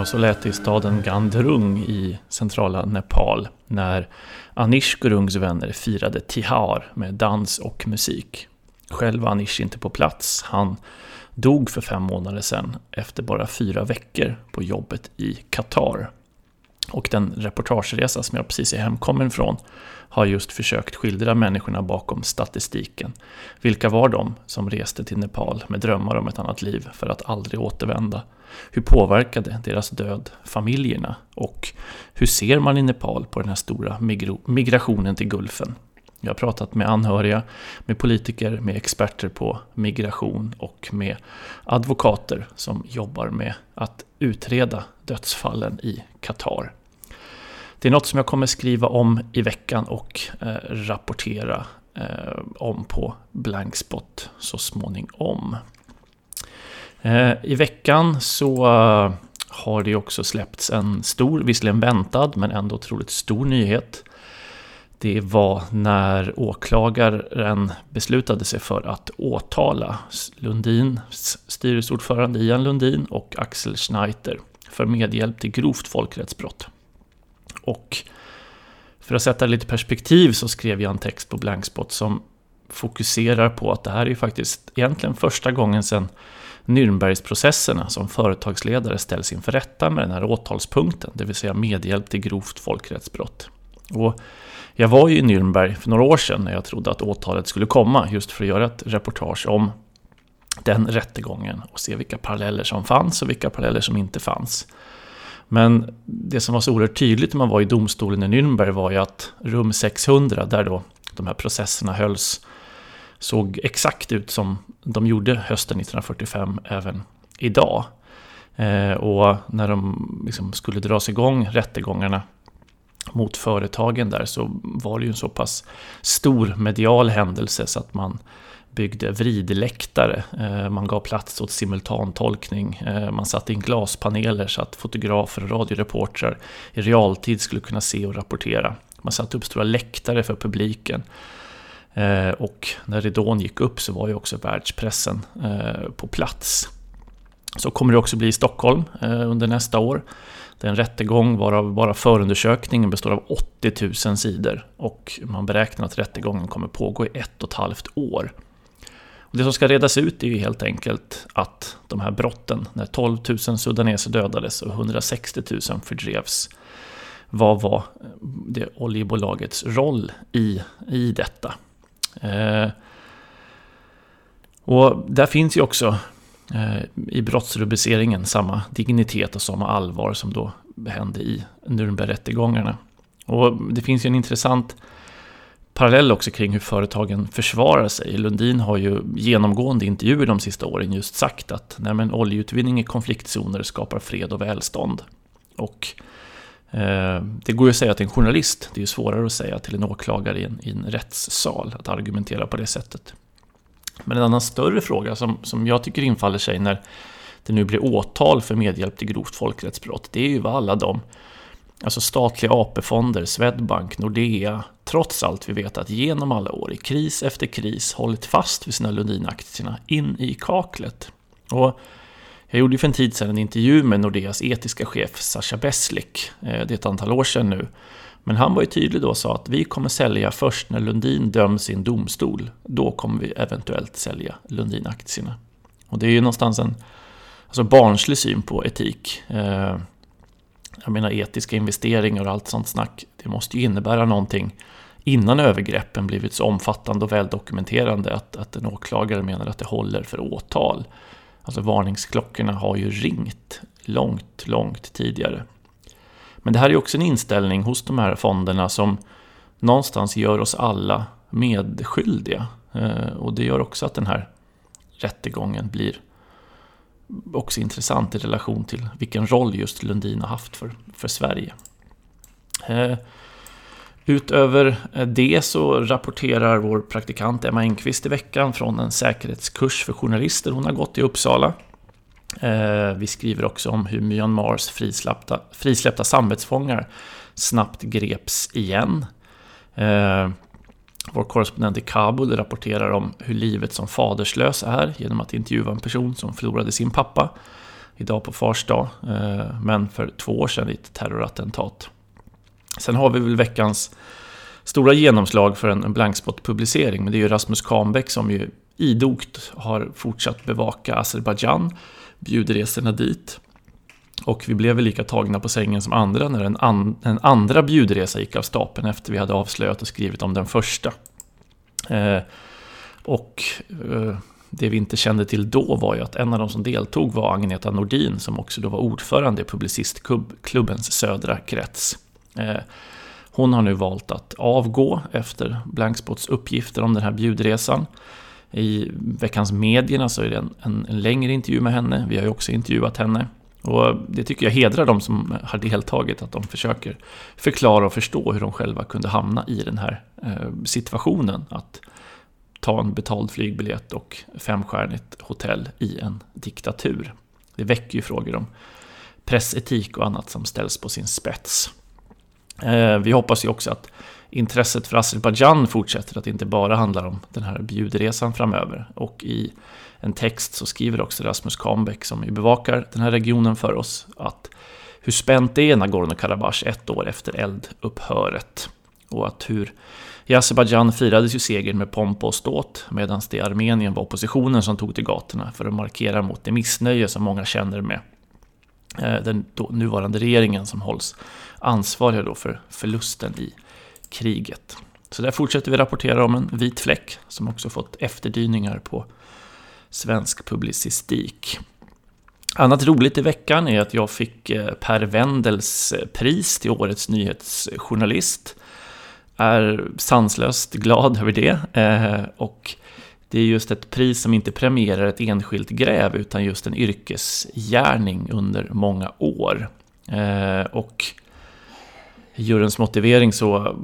Ja, så lät det i staden Gandrung i centrala Nepal när Anish Gurungs vänner firade Tihar med dans och musik. Själv var Anish inte på plats. Han dog för fem månader sedan efter bara fyra veckor på jobbet i Qatar. Och den reportageresa som jag precis är hemkommen från har just försökt skildra människorna bakom statistiken. Vilka var de som reste till Nepal med drömmar om ett annat liv för att aldrig återvända? Hur påverkade deras död familjerna? Och hur ser man i Nepal på den här stora migrationen till Gulfen? Jag har pratat med anhöriga, med politiker, med experter på migration och med advokater som jobbar med att utreda dödsfallen i Qatar. Det är något som jag kommer skriva om i veckan och eh, rapportera eh, om på Blankspot så småningom. Eh, I veckan så eh, har det också släppts en stor, visserligen väntad, men ändå otroligt stor nyhet. Det var när åklagaren beslutade sig för att åtala Lundins styrelseordförande Ian Lundin och Axel Schneider för medhjälp till grovt folkrättsbrott. Och för att sätta lite perspektiv så skrev jag en text på Blankspot som fokuserar på att det här är ju faktiskt egentligen första gången sedan Nürnbergsprocesserna som företagsledare ställs inför rätta med den här åtalspunkten, det vill säga medhjälp till grovt folkrättsbrott. Och jag var ju i Nürnberg för några år sedan när jag trodde att åtalet skulle komma, just för att göra ett reportage om den rättegången och se vilka paralleller som fanns och vilka paralleller som inte fanns. Men det som var så oerhört tydligt när man var i domstolen i Nürnberg var ju att rum 600, där då de här processerna hölls, såg exakt ut som de gjorde hösten 1945 även idag. Eh, och när de liksom skulle dras igång, rättegångarna mot företagen där, så var det ju en så pass stor medial händelse så att man byggde vridläktare, eh, man gav plats åt simultantolkning, eh, man satte in glaspaneler så att fotografer och radioreportrar i realtid skulle kunna se och rapportera. Man satte upp stora läktare för publiken. Eh, och när ridån gick upp så var ju också världspressen på plats. Så kommer det också bli i Stockholm under nästa år. Det är en rättegång varav bara förundersökningen består av 80 000 sidor. Och man beräknar att rättegången kommer pågå i ett och ett halvt år. Det som ska redas ut är ju helt enkelt att de här brotten, när 12 000 sudaneser dödades och 160 000 fördrevs, vad var det oljebolagets roll i, i detta? Eh, och där finns ju också eh, i brottsrubriceringen samma dignitet och samma allvar som då hände i Nürnbergrättegångarna. Och det finns ju en intressant parallell också kring hur företagen försvarar sig. Lundin har ju genomgående intervjuer de sista åren just sagt att nej, men oljeutvinning i konfliktzoner skapar fred och välstånd. Och eh, det går ju att säga till en journalist, det är ju svårare att säga till en åklagare i en, i en rättssal att argumentera på det sättet. Men en annan större fråga som, som jag tycker infaller sig när det nu blir åtal för medhjälp till grovt folkrättsbrott, det är ju vad alla de Alltså statliga AP-fonder, Swedbank, Nordea, trots allt vi vet att genom alla år i kris efter kris hållit fast vid sina Lundinaktierna in i kaklet. Och jag gjorde för en tid sedan en intervju med Nordeas etiska chef Sascha Beslik, eh, det är ett antal år sedan nu. Men han var ju tydlig då och sa att vi kommer sälja först när Lundin döms i en domstol. Då kommer vi eventuellt sälja Lundinaktierna. Och det är ju någonstans en alltså barnslig syn på etik. Eh, jag menar etiska investeringar och allt sånt snack, det måste ju innebära någonting innan övergreppen blivit så omfattande och väldokumenterade att, att en åklagare menar att det håller för åtal. Alltså varningsklockorna har ju ringt långt, långt tidigare. Men det här är också en inställning hos de här fonderna som någonstans gör oss alla medskyldiga. Eh, och det gör också att den här rättegången blir också intressant i relation till vilken roll just Lundin har haft för, för Sverige. Eh, Utöver eh, det så rapporterar vår praktikant Emma Engqvist i veckan från en säkerhetskurs för journalister hon har gått i Uppsala. Eh, vi skriver också om hur Myanmars frisläppta, frisläppta samvetsfångar snabbt greps igen. Eh, vår korrespondent i Kabul rapporterar om hur livet som faderslös är genom att intervjua en person som förlorade sin pappa. idag på Fars dag, men för två år sedan i ett terrorattentat. Sen har vi väl veckans stora genomslag för en blankspot-publicering, men det är ju Rasmus Kahnbäck som ju idogt har fortsatt bevaka Azerbajdzjan, bjudresorna dit. Och vi blev väl lika tagna på sängen som andra när en, an, en andra bjudresa gick av stapeln efter vi hade avslöjat och skrivit om den första. Eh, och eh, det vi inte kände till då var ju att en av de som deltog var Agneta Nordin som också då var ordförande i Publicistklubbens södra krets. Eh, hon har nu valt att avgå efter Blankspots uppgifter om den här bjudresan. I veckans medierna så är det en, en, en, längre intervju med henne. Vi har ju också intervjuat henne. Och det tycker jag hedrar de som har deltagit, att de försöker förklara och förstå hur de själva kunde hamna i den här eh, situationen. Att ta en betald flygbiljett och femstjärnigt hotell i en diktatur. Det väcker ju frågor om pressetik och annat som ställs på sin spets. Eh, vi hoppas ju också att intresset för Azerbajdzjan fortsätter, att det inte bara handlar om den här bjudresan framöver. Och i en text så skriver också Rasmus Kambeck, som ju bevakar den här regionen för oss, att hur spänt det är Nagorno-Karabach ett år efter eldupphöret. Och att hur i Azerbajdzjan firades ju segern med pompa och ståt, medan det i Armenien var oppositionen som tog till gatorna för att markera mot det missnöje som många känner med Eh, den nuvarande regeringen som hålls ansvariga då för förlusten i kriget. Så där fortsätter vi rapportera om en vit fläck som också fått efterdyningar på svensk publicistik. Annat roligt i veckan är att jag fick eh, Per Wendels eh, pris till Årets nyhetsjournalist. Är sanslöst glad över det. Och det är just ett pris som inte premierar ett enskilt gräv utan just en yrkesgärning under många år. Eh, och i juryns motivering så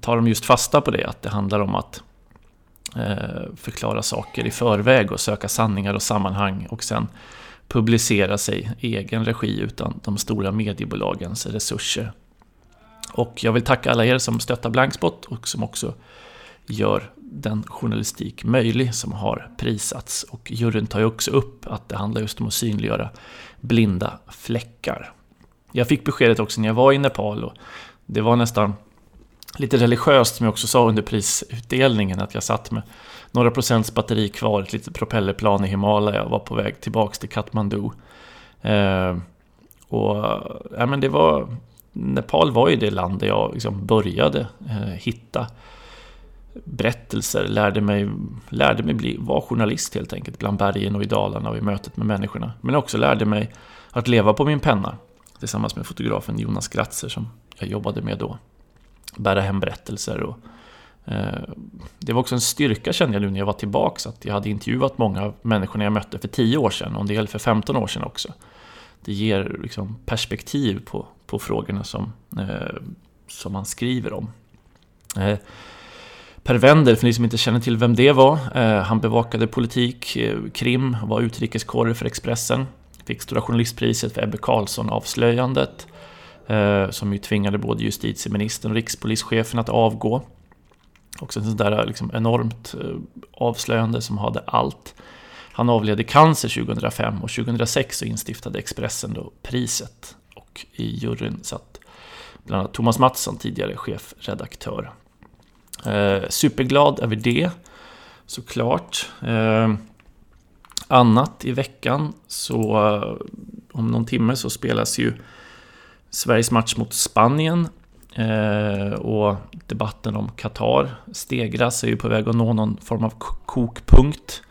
tar de just fasta på det, att det handlar om att eh, förklara saker i förväg och söka sanningar och sammanhang och sen publicera sig i egen regi utan de stora mediebolagens resurser. Och jag vill tacka alla er som stöttar Blankspot och som också gör den journalistik möjlig som har prisats. Och juryn tar ju också upp att det handlar just om att synliggöra blinda fläckar. Jag fick beskedet också när jag var i Nepal och det var nästan lite religiöst som jag också sa under prisutdelningen att jag satt med några procents batteri kvar, ett litet propellerplan i Himalaya och var på väg tillbaks till Kathmandu. Eh, och ja, men det var, Nepal var ju det land där jag liksom började eh, hitta berättelser, lärde mig, lärde mig bli, vara journalist helt enkelt bland bergen och i Dalarna och i mötet med människorna. Men också lärde mig att leva på min penna tillsammans med fotografen Jonas Gratzer som jag jobbade med då. Bära hem berättelser och eh, det var också en styrka kände jag nu när jag var tillbaka att jag hade intervjuat många av människorna jag mötte för 10 år sedan och en del för 15 år sedan också. Det ger liksom perspektiv på, på frågorna som, eh, som man skriver om. Eh, Per Wender, för ni som inte känner till vem det var, eh, han bevakade politik, eh, krim, var utrikeskorre för Expressen. Fick Stora Journalistpriset för Ebbe Carlsson-avslöjandet. Eh, som ju tvingade både justitieministern och rikspolischefen att avgå. Också ett sånt där liksom enormt avslöjande som hade allt. Han avled i cancer 2005 och 2006 så instiftade Expressen då priset. Och i juryn satt bland annat Thomas Mattsson, tidigare chefredaktör. Eh, superglad över det, såklart. Eh, annat i veckan så eh, om någon timme så spelas ju Sveriges match mot Spanien eh, och debatten om Qatar stegras, är ju på väg att nå någon form av kokpunkt.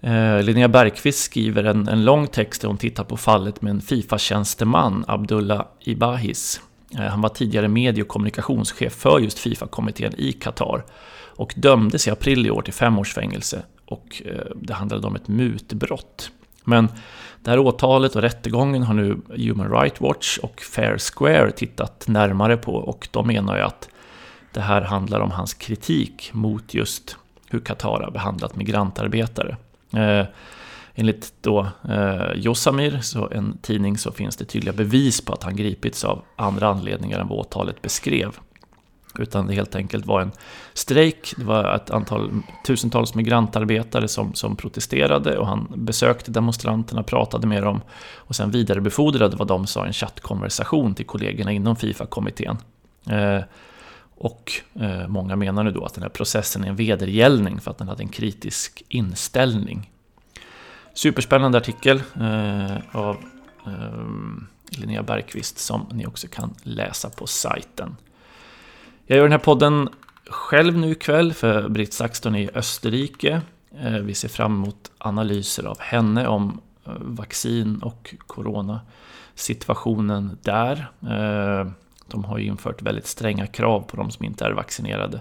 Eh, Linnea Bergqvist skriver en, en lång text där hon tittar på fallet med en Fifa-tjänsteman, Abdullah Ibahis. Eh, han var tidigare medie och kommunikationschef för just Fifa-kommittén i Qatar och dömdes i april i år till fem års fängelse och eh, det handlade om ett mutbrott. Men det här åtalet och rättegången har nu Human Rights Watch och Fair Square tittat närmare på och de menar ju att det här handlar om hans kritik mot just hur Qatar har behandlat migrantarbetare. Eh, Enligt då eh, Josamir, så en tidning, så finns det tydliga bevis på att han gripits av andra anledningar än vad åtalet beskrev. Utan det helt enkelt var en strejk, det var ett antal tusentals migrantarbetare som, som protesterade och han besökte demonstranterna, pratade med dem och sen vidarebefordrade vad de sa i en chattkonversation till kollegorna inom Fifa-kommittén. Eh, och eh, många menar nu då att den här processen är en vedergällning för att den hade en kritisk inställning. Superspännande artikel eh, av eh, Linnea Bergqvist som ni också kan läsa på sajten. Jag gör den här podden själv nu ikväll för Britt Saxton i Österrike. Eh, vi ser fram emot analyser av henne om eh, vaccin och coronasituationen där. Eh, de har ju infört väldigt stränga krav på de som inte är vaccinerade.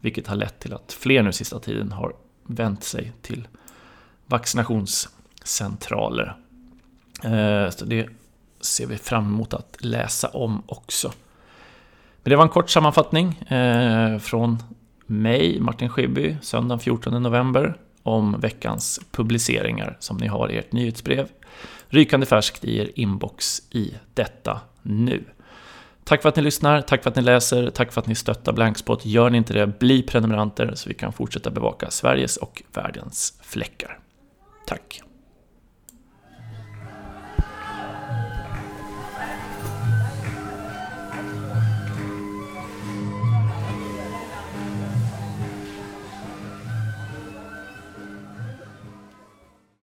Vilket har lett till att fler nu sista tiden har vänt sig till vaccinationscentraler. Eh, så det ser vi fram emot att läsa om också. Men det var en kort sammanfattning eh, från mig, Martin Schibbye, söndagen 14 november om veckans publiceringar som ni har i ert nyhetsbrev. Rykande färskt i er inbox i detta nu. Tack för att ni lyssnar, tack för att ni läser, tack för att ni stöttar Blankspot. Gör ni inte det, bli prenumeranter så vi kan fortsätta bevaka Sveriges och världens fläckar. Tack!